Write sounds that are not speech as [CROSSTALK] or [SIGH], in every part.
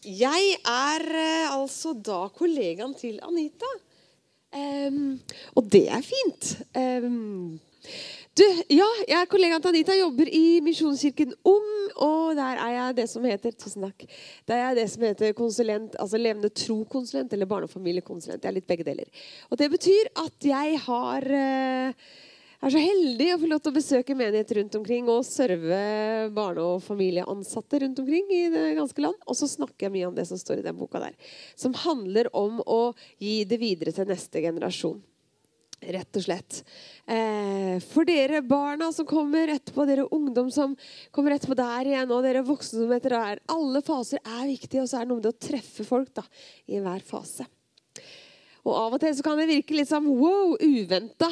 Jeg er eh, altså da kollegaen til Anita. Um, og det er fint. Um, du, ja, jeg er kollegaen til Anita. Jobber i Misjonskirken Ung. Og der er jeg det som heter tusen takk, der er jeg det som heter konsulent, altså levende tro-konsulent eller barne- og familiekonsulent. Jeg er litt begge deler. Og det betyr at jeg har eh, er så heldig å få lov til å besøke menigheter rundt omkring og serve barne- og familieansatte rundt omkring i det ganske land. Og så snakker jeg mye om det som står i den boka der. Som handler om å gi det videre til neste generasjon. Rett og slett. Eh, for dere barna som kommer etterpå, dere ungdom som kommer etterpå der igjen, og dere voksne som etter der. Alle faser er viktige, og så er det noe med det å treffe folk da, i hver fase. Og av og til så kan det virke litt som wow, uventa.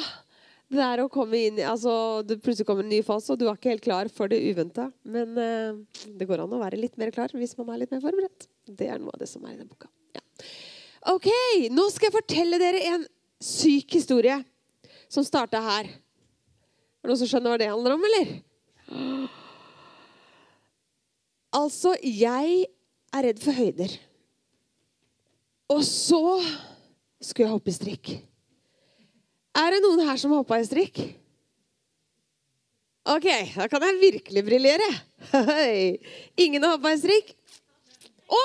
Det er å komme inn altså Det plutselig kommer en ny fase, og du er ikke helt klar for det uventa. Men uh, det går an å være litt mer klar hvis man er litt mer forberedt. Det er noe av det som er i den boka. Ja. Ok, Nå skal jeg fortelle dere en syk historie som starta her. Er det noen som skjønner hva det handler om, eller? Altså, jeg er redd for høyder. Og så skulle jeg hoppe i strikk. Er det noen her som hoppa i strikk? Ok, da kan jeg virkelig briljere. Ingen har hoppa i strikk? Å!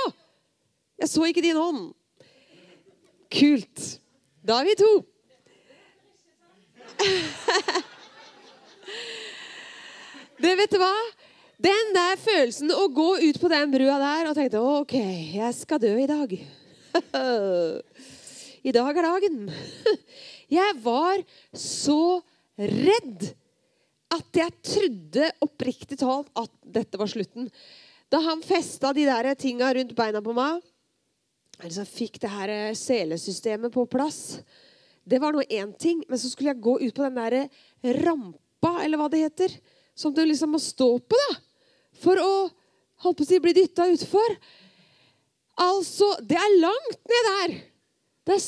Jeg så ikke din hånd. Kult. Da er vi to. [LAUGHS] Det vet du hva? Den der følelsen å gå ut på den brua der og tenkte OK, jeg skal dø i dag. [LAUGHS] I dag er dagen. [LAUGHS] Jeg var så redd at jeg trodde oppriktig talt at dette var slutten. Da han festa de der tinga rundt beina på meg, altså fikk det her selesystemet på plass Det var nå én ting, men så skulle jeg gå ut på den der rampa, eller hva det heter, som du liksom må stå på da, for å holdt på å si, bli dytta utfor. Altså, det er langt ned der. Det er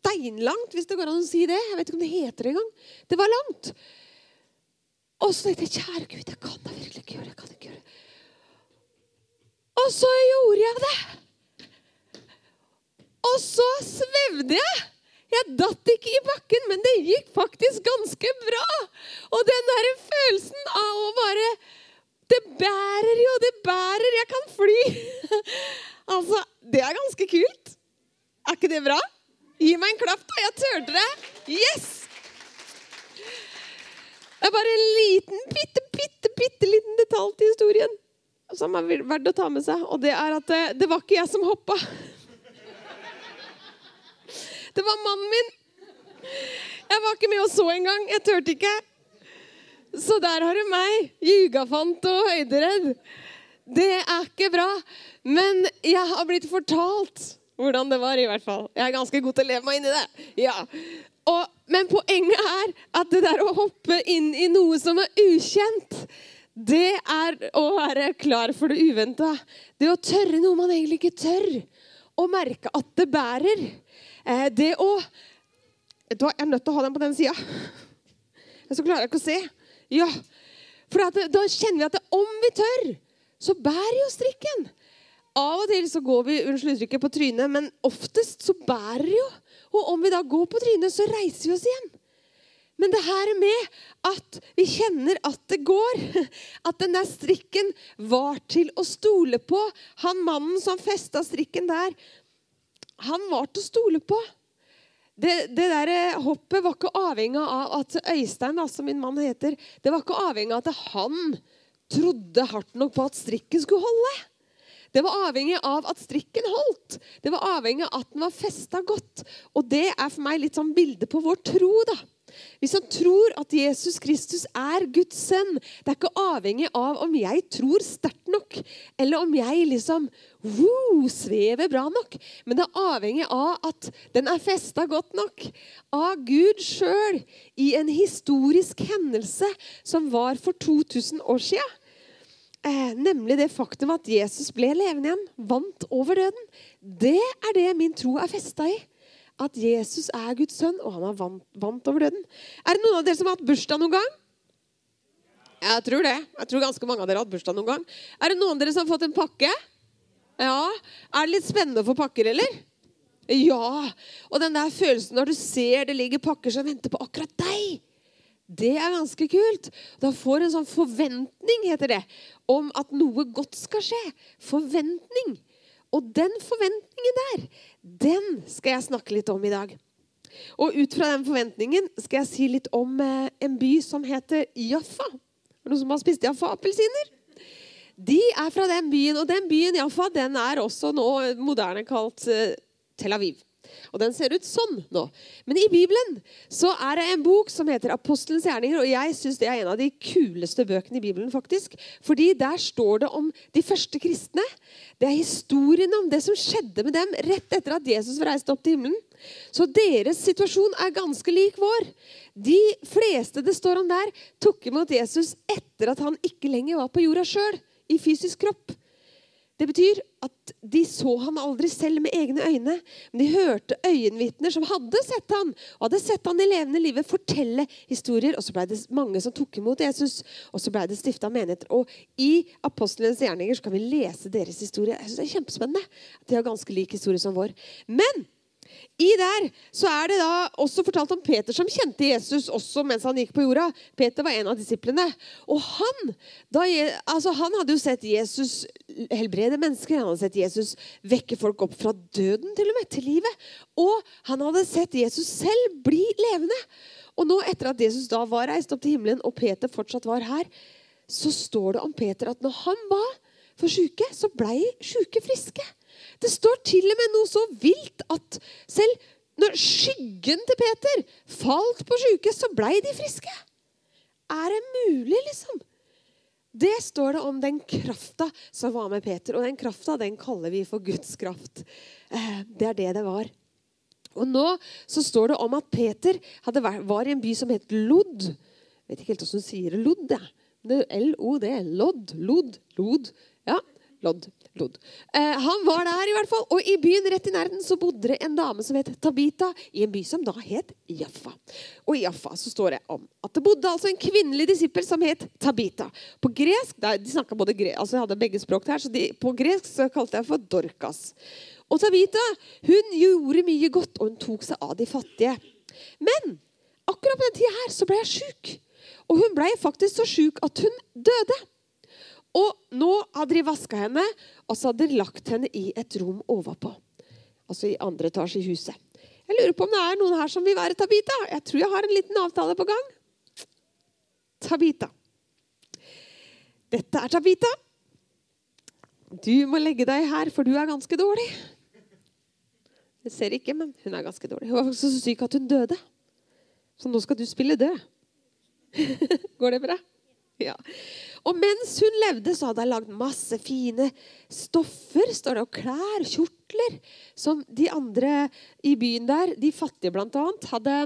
steinlangt, hvis det går an å si det. Jeg vet ikke om det heter det engang. Det var langt. Og så tenkte jeg, kjære Gud, jeg kan da virkelig ikke gjøre det. jeg kan ikke gjøre det. Og så gjorde jeg det. Og så svevde jeg. Jeg datt ikke i bakken, men det gikk faktisk ganske bra. Og den der følelsen av å bare Det bærer jo, det bærer. Jeg kan fly. [LAUGHS] altså, det er ganske kult. Er ikke det bra? Gi meg en klapp, da. Jeg turte det. Yes! Det er bare en liten, bitte, bitte, bitte liten detalj til historien som er verdt å ta med seg. Og det er at det, det var ikke jeg som hoppa. Det var mannen min. Jeg var ikke med og så engang. Jeg turte ikke. Så der har du meg. Ljugafant og høyderedd. Det er ikke bra. Men jeg har blitt fortalt hvordan det var, i hvert fall. Jeg er ganske god til å leve meg inn i det. Ja. Og, men poenget er at det der å hoppe inn i noe som er ukjent, det er å være klar for det uventa. Det å tørre noe man egentlig ikke tør. Å merke at det bærer. Eh, det å Vet du jeg er nødt til å ha den på den sida. Så klarer jeg ikke å se. Ja, For da kjenner vi at om vi tør, så bærer jo strikken. Av og til så går vi unnskyld uttrykket, på trynet, men oftest så bærer det jo. Og om vi da går på trynet, så reiser vi oss igjen. Men det her med at vi kjenner at det går, [LAUGHS] at den der strikken var til å stole på Han mannen som festa strikken der, han var til å stole på. Det, det der hoppet var ikke avhengig av at Øystein, da, som min mann heter, det var ikke avhengig av at han trodde hardt nok på at strikken skulle holde. Det var avhengig av at strikken holdt. Det var avhengig av at den var festa godt. Og det er for meg litt sånn bilde på vår tro. da. Hvis han tror at Jesus Kristus er Guds sønn Det er ikke avhengig av om jeg tror sterkt nok, eller om jeg liksom woo, svever bra nok. Men det er avhengig av at den er festa godt nok av Gud sjøl i en historisk hendelse som var for 2000 år sia. Eh, nemlig det faktum at Jesus ble levende igjen, vant over døden. Det er det min tro er festa i. At Jesus er Guds sønn, og han har vant, vant over døden. Er det noen av dere som har hatt bursdag noen gang? Jeg tror det. Jeg tror ganske mange av dere har hatt bursdag noen gang. Er det noen av dere som har fått en pakke? Ja. Er det litt spennende å få pakker, eller? Ja. Og den der følelsen når du ser det ligger pakker som venter på akkurat deg. Det er ganske kult. Da får du en sånn forventning, heter det, om at noe godt skal skje. Forventning. Og den forventningen der, den skal jeg snakke litt om i dag. Og ut fra den forventningen skal jeg si litt om eh, en by som heter Jaffa. Er noen som har spist Jaffa-appelsiner? De er fra den byen, og den byen Jaffa den er også nå moderne kalt eh, Tel Aviv. Og den ser ut sånn nå. Men i Bibelen så er det en bok som heter Apostelens gjerninger. Og jeg syns det er en av de kuleste bøkene i Bibelen. faktisk. Fordi der står det om de første kristne. Det er historien om det som skjedde med dem rett etter at Jesus reiste opp til himmelen. Så deres situasjon er ganske lik vår. De fleste det står om der, tok imot Jesus etter at han ikke lenger var på jorda sjøl, i fysisk kropp. Det betyr at de så han aldri selv med egne øyne, men de hørte øyenvitner som hadde sett han, og hadde sett han i levende livet fortelle historier. Og så ble det mange som tok imot Jesus, og så ble det stifta menigheter. Og i apostlenes gjerninger så kan vi lese deres historie. Jeg synes Det er kjempespennende. De har ganske lik historie som vår. Men i der så er det da også fortalt om Peter, som kjente Jesus også mens han gikk på jorda. Peter var en av disiplene. Og han, da, altså han hadde jo sett Jesus helbrede mennesker. Han hadde sett Jesus vekke folk opp fra døden til og med, til livet. Og han hadde sett Jesus selv bli levende. Og nå etter at Jesus da var reist opp til himmelen, og Peter fortsatt var her, så står det om Peter at når han ba for syke, så blei syke friske. Det står til og med noe så vilt at selv når skyggen til Peter falt på syke, så blei de friske. Er det mulig, liksom? Det står det om den krafta som var med Peter. Og den krafta den kaller vi for Guds kraft. Eh, det er det det var. Og nå så står det om at Peter vært, var i en by som het Lod. Jeg vet ikke helt hvordan hun sier det. Lod, ja. L-O-D. Lodd. Lod. Lod. Ja. Lodd. Lod. Eh, han var der i hvert fall. Og i byen rett i nærheten så bodde det en dame som het Tabita, i en by som da het Jaffa. Og i Jaffa så står det om at det bodde altså en kvinnelig disippel som het Tabita. På gresk, De både gresk, altså jeg hadde begge språk her, så de, på gresk så kalte jeg for Dorkas. Og Tabita hun gjorde mye godt, og hun tok seg av de fattige. Men akkurat på den tida her så ble jeg sjuk. Og hun ble faktisk så sjuk at hun døde. Og nå hadde de vaska henne, og så hadde de lagt henne i et rom overpå. Altså i andre etasje i huset. Jeg lurer på om det er noen her som vil være Tabita. Jeg tror jeg har en liten avtale på gang. Tabita. Dette er Tabita. Du må legge deg her, for du er ganske dårlig. Jeg ser ikke, men hun er ganske dårlig. Hun var faktisk så syk at hun døde. Så nå skal du spille død. [LAUGHS] Går det bra? Ja. Og mens hun levde, så hadde hun lagd masse fine stoffer står det, og klær, kjortler, som de andre i byen der, de fattige blant annet, hadde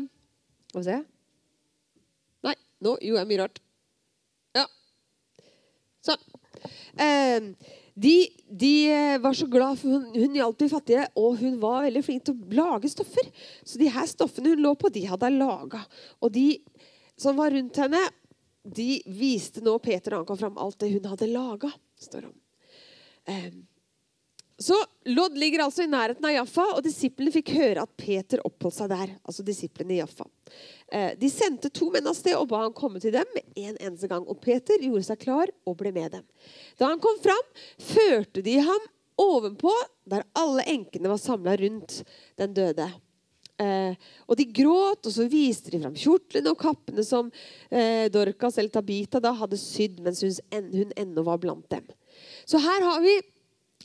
Skal vi se Nei, nå gjorde jeg mye rart. Ja. Sånn. Eh, de, de, var så glad for hun, hun hjalp de fattige, og hun var veldig flink til å lage stoffer. Så de her stoffene hun lå på, de hadde hun laga. Og de som var rundt henne, de viste nå Peter og kom fram alt det hun hadde laga. om. så Lodd ligger altså i nærheten av Jaffa, og disiplene fikk høre at Peter oppholdt seg der. altså disiplene i Jaffa. Eh, de sendte to menn av sted og ba han komme til dem en eneste gang. Og Peter gjorde seg klar og ble med dem. Da han kom fram, førte de ham ovenpå, der alle enkene var samla rundt den døde. Eh, og de gråt, og så viste de fram kjortlene og kappene som eh, Dorcas eller Tabita da hadde sydd mens hun, hun ennå var blant dem. Så her har vi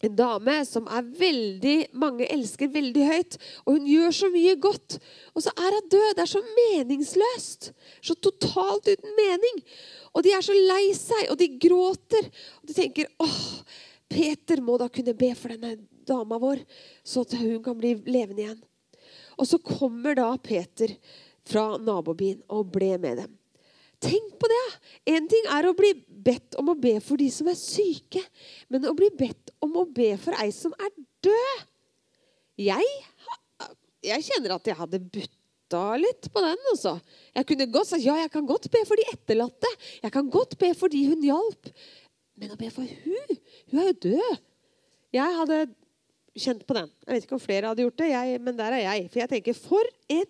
en dame som er veldig mange elsker veldig høyt. Og hun gjør så mye godt. Og så er hun død. Det er så meningsløst. Så totalt uten mening. Og de er så lei seg, og de gråter. Og de tenker åh, Peter må da kunne be for denne dama vår, så at hun kan bli levende igjen. Og så kommer da Peter fra nabobyen og ble med dem. Tenk på det! Én ting er å bli bedt om å be for de som er syke, men å bli bedt om å be for ei som er død Jeg, jeg kjenner at jeg hadde butta litt på den. Også. Altså. Jeg kunne godt sagt ja, jeg kan godt be for de etterlatte. Jeg kan godt be for de hun hjalp. Men å be for hun, hun er jo død. Jeg hadde kjent på den. Jeg vet ikke om flere hadde gjort det, jeg, men der er jeg. For jeg tenker, for en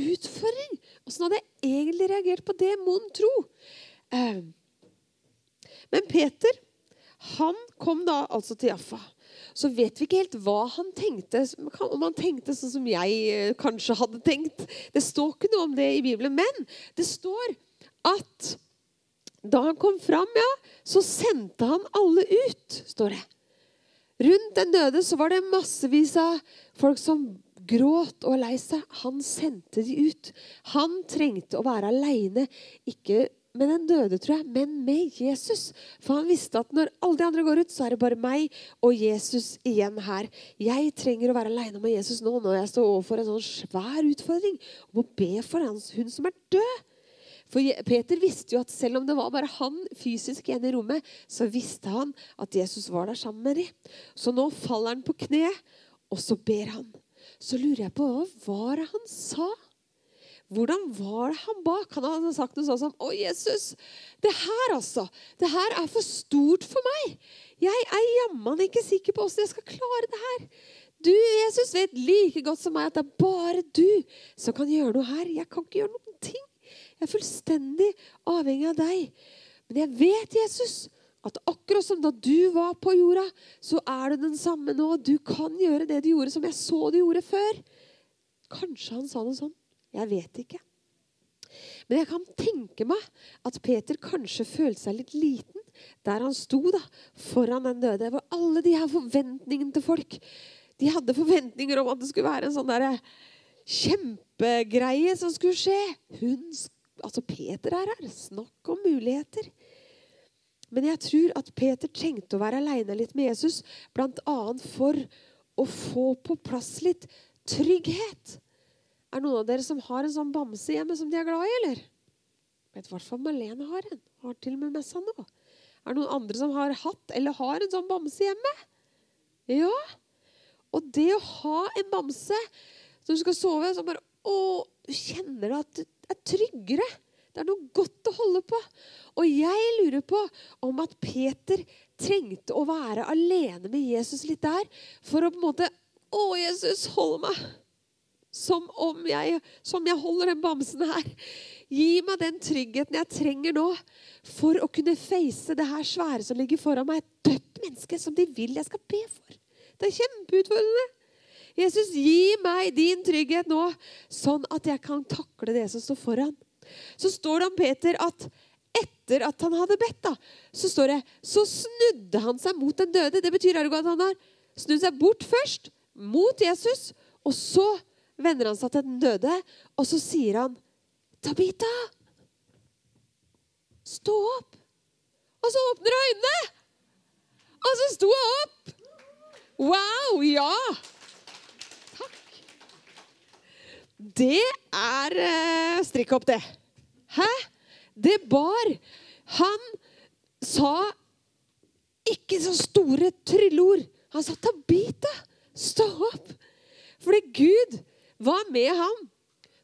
utfordring! Åssen hadde jeg egentlig reagert på det, mon tro? Eh, men Peter han kom da altså til Jaffa. Så vet vi ikke helt hva han tenkte. Om han tenkte sånn som jeg eh, kanskje hadde tenkt. Det står ikke noe om det i Bibelen. Men det står at da han kom fram, ja, så sendte han alle ut, står det. Rundt den døde så var det massevis av folk som gråt og lei seg. Han sendte de ut. Han trengte å være aleine, ikke med den døde, tror jeg, men med Jesus. For han visste at når alle de andre går ut, så er det bare meg og Jesus igjen her. Jeg trenger å være aleine med Jesus nå når jeg står overfor en sånn svær utfordring. Og må be for hans, hun som er død. For Peter visste jo at selv om det var bare han fysisk igjen i rommet, så visste han at Jesus var der sammen med dem. Så nå faller han på kne, og så ber han. Så lurer jeg på hva var det han sa? Hvordan var det han ba? Kan han ha sagt noe sånt som Å, Jesus, det her altså, det her er for stort for meg. Jeg er jammen ikke sikker på åssen jeg skal klare det her. Du, Jesus, vet like godt som meg at det er bare du som kan gjøre noe her. Jeg kan ikke gjøre ting. Jeg er fullstendig avhengig av deg. Men jeg vet, Jesus, at akkurat som da du var på jorda, så er du den samme nå. Du kan gjøre det du gjorde, som jeg så du gjorde før. Kanskje han sa noe sånn. Jeg vet ikke. Men jeg kan tenke meg at Peter kanskje følte seg litt liten der han sto da, foran den døde. Hvor alle de her forventningene til folk De hadde forventninger om at det skulle være en sånn der kjempegreie som skulle skje. Hun Altså, Peter er her. Snakk om muligheter. Men jeg tror at Peter trengte å være aleine litt med Jesus, bl.a. for å få på plass litt trygghet. Er det noen av dere som har en sånn bamse hjemme som de er glad i, eller? Vet i hvert fall Malene har en. Har til og med seg nå. Er det noen andre som har hatt eller har en sånn bamse hjemme? Ja. Og det å ha en bamse du skal sove, så bare Å, du kjenner at er tryggere. Det er noe godt å holde på. Og jeg lurer på om at Peter trengte å være alene med Jesus litt der for å på en måte Å, Jesus, hold meg. Som om jeg, som jeg holder den bamsen her. Gi meg den tryggheten jeg trenger nå for å kunne face det her svære som ligger foran meg. Et dødt menneske som de vil jeg skal be for. Det er kjempeutfordrende. Jesus, gi meg din trygghet nå, sånn at jeg kan takle det som står foran. Så står det om Peter at etter at han hadde bedt, da, så står det så snudde han seg mot den døde. Det betyr at han har snudd seg bort først, mot Jesus, og så vender han seg til den døde, og så sier han, 'Tabita, stå opp.' Og så åpner hun øynene, og så sto hun opp. Wow, ja! Det er uh, strikk opp, det. Hæ? Det bar. Han sa ikke så store trylleord. Han sa 'Tabita, stå opp'. Fordi Gud var med ham.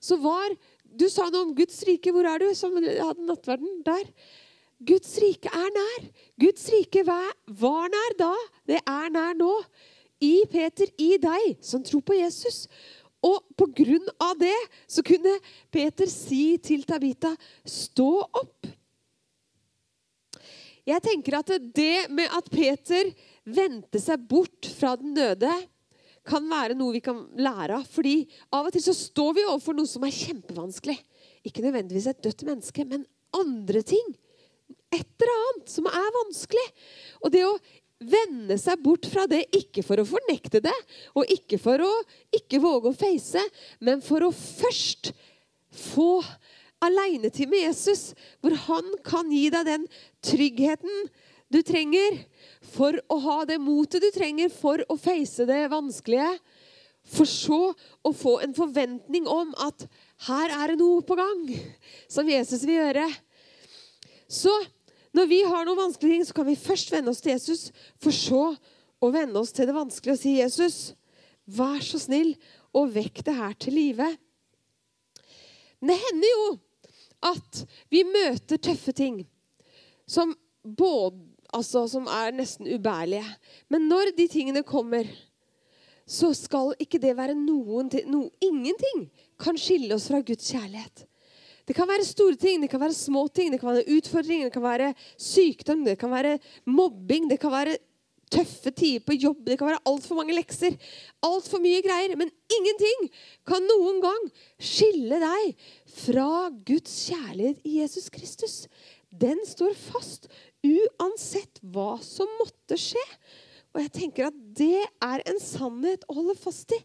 Så var Du sa noe om Guds rike. Hvor er du? Som hadde nattverden der. Guds rike er nær. Guds rike var nær da. Det er nær nå. I Peter, i deg, som tror på Jesus. Og på grunn av det så kunne Peter si til Tabita, 'Stå opp'. Jeg tenker at det med at Peter vendte seg bort fra den døde, kan være noe vi kan lære av. Fordi av og til så står vi overfor noe som er kjempevanskelig. Ikke nødvendigvis et dødt menneske, men andre ting. Et eller annet som er vanskelig. Og det å vende seg bort fra det, ikke for å fornekte det, og ikke for å ikke våge å face, men for å først få alenetid med Jesus, hvor han kan gi deg den tryggheten du trenger for å ha det motet du trenger for å face det vanskelige. For så å få en forventning om at her er det noe på gang som Jesus vil gjøre. Så når vi har noen vanskelige ting, så kan vi først vende oss til Jesus, for så å vende oss til det vanskelige og si, 'Jesus, vær så snill og vekk det her til live'. Det hender jo at vi møter tøffe ting som både altså, som er nesten ubærlige. Men når de tingene kommer, så skal ikke det være noen no, Ingenting kan skille oss fra Guds kjærlighet. Det kan være store ting, det kan være små ting, det kan være utfordringer, det kan være sykdom, det kan være mobbing, det kan være tøffe tider på jobb, det kan være altfor mange lekser. Altfor mye greier. Men ingenting kan noen gang skille deg fra Guds kjærlighet i Jesus Kristus. Den står fast uansett hva som måtte skje. Og jeg tenker at det er en sannhet å holde fast i.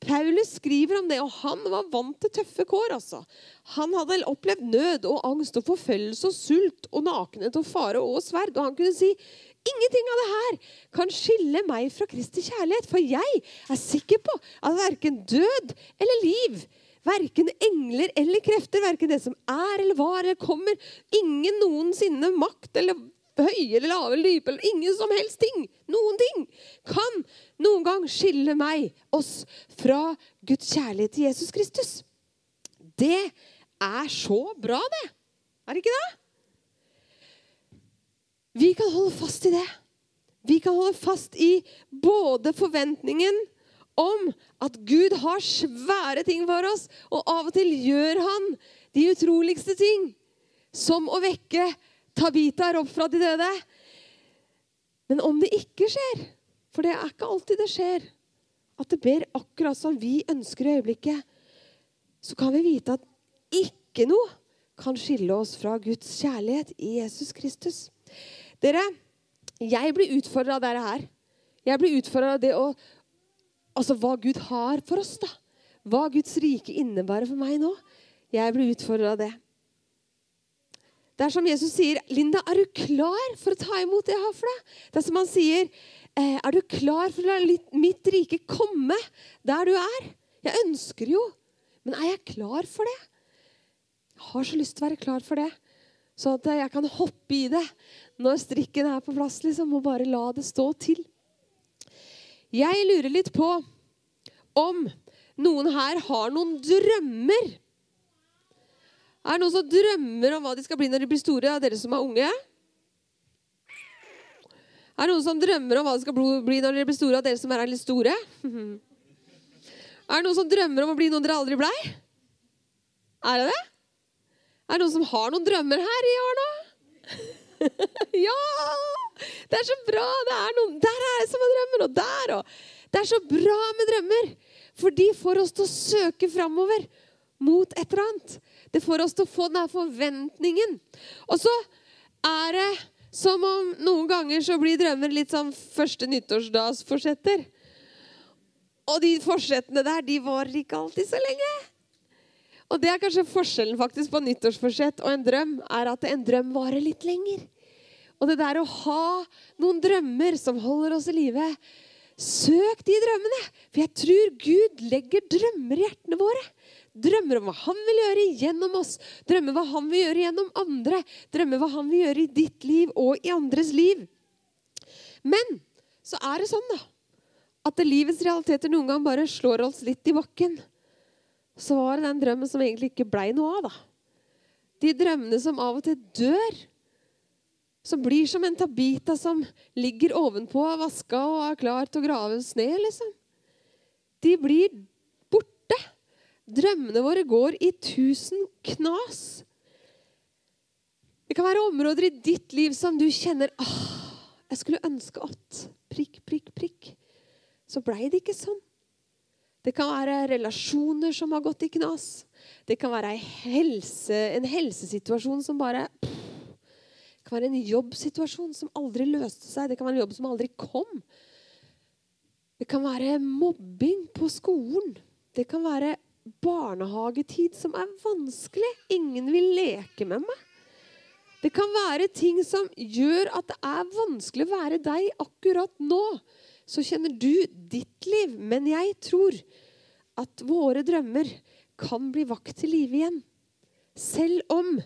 Paulus skriver om det, og han var vant til tøffe kår. altså. Han hadde opplevd nød og angst og forfølgelse og sult og nakenhet og fare og sverd. Og han kunne si ingenting av det her kan skille meg fra Kristi kjærlighet. For jeg er sikker på at verken død eller liv, verken engler eller krefter, verken det som er eller var eller kommer, ingen noensinne makt eller høye eller lave eller dype eller ingen som helst ting, noen ting, kan noen gang skille meg, oss, fra Guds kjærlighet til Jesus Kristus. Det er så bra, det. Er det ikke det? Vi kan holde fast i det. Vi kan holde fast i både forventningen om at Gud har svære ting for oss, og av og til gjør han de utroligste ting, som å vekke Tabita opp fra de døde. Men om det ikke skjer, for det er ikke alltid det skjer, at det ber akkurat som vi ønsker i øyeblikket, så kan vi vite at ikke noe kan skille oss fra Guds kjærlighet i Jesus Kristus. Dere, jeg blir utfordra av dette her. Jeg blir utfordra av det å Altså hva Gud har for oss, da. Hva Guds rike innebærer for meg nå. Jeg blir utfordra av det. Det er som Jesus sier, 'Linda, er du klar for å ta imot det jeg har for deg?' Det er som han sier, eh, 'Er du klar for å la mitt rike komme der du er?' Jeg ønsker jo, men er jeg klar for det? Jeg har så lyst til å være klar for det, så at jeg kan hoppe i det når strikken er på plass, liksom, og bare la det stå til. Jeg lurer litt på om noen her har noen drømmer. Er det noen som drømmer om hva de skal bli når de blir store, av dere som er unge? Er det noen som drømmer om hva de skal bli når de blir store, av dere som er litt store? [LAUGHS] Er det noen som drømmer om å bli noen dere aldri blei? Er det det? Er det noen som har noen drømmer her i år nå? [LAUGHS] ja! Det er så bra! Det er noen, der er det som har drømmer, og der og Det er så bra med drømmer, for de får oss til å søke framover mot et eller annet. Det får oss til å få denne forventningen. Og så er det som om noen ganger så blir drømmer litt sånn første nyttårsdagsforsetter. Og de forsettene der, de varer ikke alltid så lenge. Og det er kanskje forskjellen faktisk på nyttårsforsett og en drøm, er at en drøm varer litt lenger. Og det der å ha noen drømmer som holder oss i live Søk de drømmene. For jeg tror Gud legger drømmer i hjertene våre. Drømmer om hva han vil gjøre gjennom oss. Drømmer hva han vil gjøre gjennom andre. Drømmer hva han vil gjøre i ditt liv og i andres liv. Men så er det sånn da, at livets realiteter noen gang bare slår oss litt i bakken så var det den drømmen som egentlig ikke blei noe av. da. De drømmene som av og til dør. Som blir som en tabita som ligger ovenpå vaska og er klar til å grave sne. liksom. De blir. Drømmene våre går i tusen knas. Det kan være områder i ditt liv som du kjenner ah, Jeg skulle ønske at prikk, prikk, prikk. Så blei det ikke sånn. Det kan være relasjoner som har gått i knas. Det kan være helse, en helsesituasjon som bare pff, Det kan være en jobbsituasjon som aldri løste seg. Det kan være en jobb som aldri kom. Det kan være mobbing på skolen. Det kan være barnehagetid som er vanskelig. Ingen vil leke med meg. Det kan være ting som gjør at det er vanskelig å være deg akkurat nå så kjenner du ditt liv. Men jeg tror at våre drømmer kan bli vakt til live igjen. Selv om,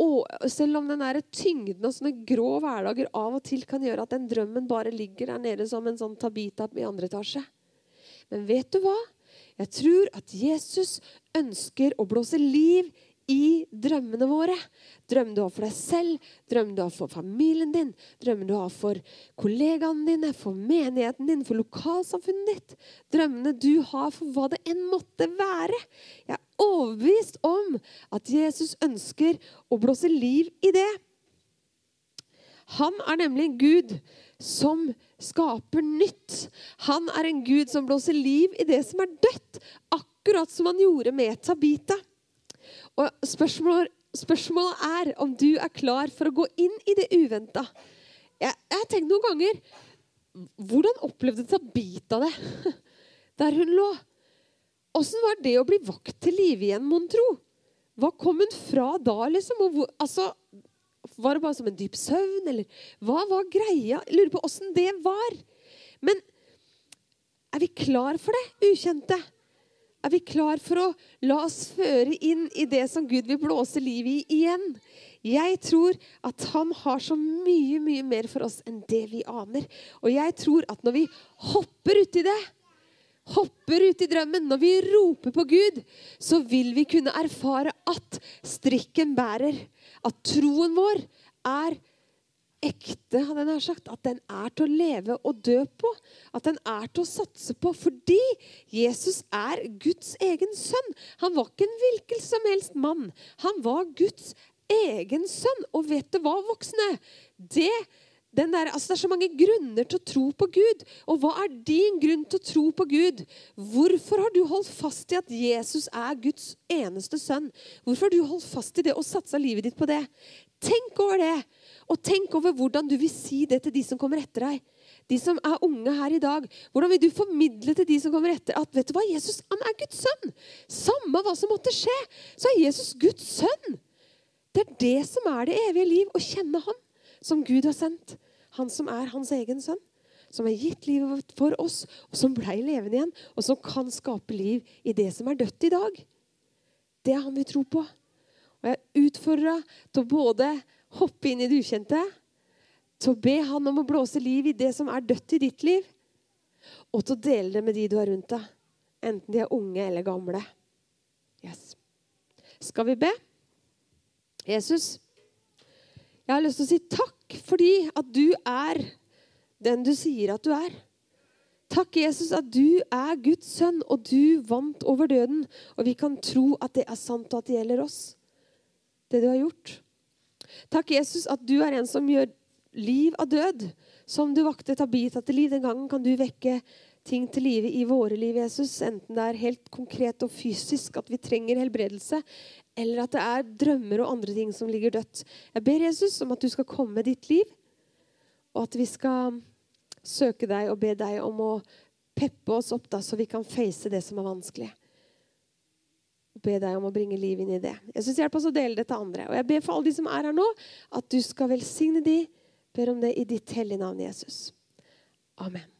og, selv om den tyngden og sånne grå hverdager av og til kan gjøre at den drømmen bare ligger der nede som en sånn tabita i andre etasje. Men vet du hva? Jeg tror at Jesus ønsker å blåse liv i drømmene våre. Drøm du har for deg selv, drøm du har for familien din, drøm du har for kollegaene dine, for menigheten din, for lokalsamfunnet ditt. Drømmene du har for hva det enn måtte være. Jeg er overbevist om at Jesus ønsker å blåse liv i det. Han er nemlig en Gud som skaper nytt. Han er en Gud som blåser liv i det som er dødt, akkurat som han gjorde med Tabita. Og spørsmålet, spørsmålet er om du er klar for å gå inn i det uventa. Jeg, har tenkt noen ganger Hvordan opplevde Tabita det [LAUGHS] der hun lå? Åssen var det å bli vakt til live igjen, mon tro? Hva kom hun fra da, liksom? Hvor, altså, var det bare som en dyp søvn, eller hva var greia? Jeg lurer på åssen det var. Men er vi klar for det ukjente? Er vi klar for å la oss føre inn i det som Gud vil blåse liv i igjen? Jeg tror at han har så mye, mye mer for oss enn det vi aner. Og jeg tror at når vi hopper uti det, hopper ut i drømmen, når vi roper på Gud, så vil vi kunne erfare at strikken bærer. At troen vår er ekte, hadde jeg sagt. At den er til å leve og dø på. At den er til å satse på. Fordi Jesus er Guds egen sønn. Han var ikke en hvilken som helst mann. Han var Guds egen sønn. Og vet du hva, voksne? Det, der, altså det er så mange grunner til å tro på Gud. Og hva er din grunn til å tro på Gud? Hvorfor har du holdt fast i at Jesus er Guds eneste sønn? Hvorfor har du holdt fast i det og satsa livet ditt på det? Tenk over det. Og tenk over hvordan du vil si det til de som kommer etter deg. De som er unge her i dag. Hvordan vil du formidle til de som kommer etter, at vet du hva, Jesus han er Guds sønn? Samme hva som måtte skje, så er Jesus Guds sønn. Det er det som er det evige liv, å kjenne Han som Gud har sendt. Han som er hans egen sønn. Som har gitt livet for oss, og som blei levende igjen. Og som kan skape liv i det som er dødt i dag. Det er han vi tror på. Og jeg utfordra til å både hoppe inn i det ukjente, til å be han om å blåse liv i det som er dødt i ditt liv, og til å dele det med de du har rundt deg, enten de er unge eller gamle. Yes. Skal vi be? Jesus, jeg har lyst til å si takk fordi at du er den du sier at du er. Takk, Jesus, at du er Guds sønn, og du vant over døden. Og vi kan tro at det er sant, og at det gjelder oss, det du har gjort. Takk, Jesus, at du er en som gjør liv av død. Som du vakte Tabita til liv. Den gangen kan du vekke ting til live i våre liv, Jesus. Enten det er helt konkret og fysisk, at vi trenger helbredelse, eller at det er drømmer og andre ting som ligger dødt. Jeg ber Jesus om at du skal komme med ditt liv, og at vi skal søke deg og be deg om å peppe oss opp, da, så vi kan face det som er vanskelig be deg om å bringe liv inn i det. Jeg synes Hjelp oss å dele det til andre. Og jeg ber for alle de som er her nå, at du skal velsigne de. Ber om det i ditt hellige navn, Jesus. Amen.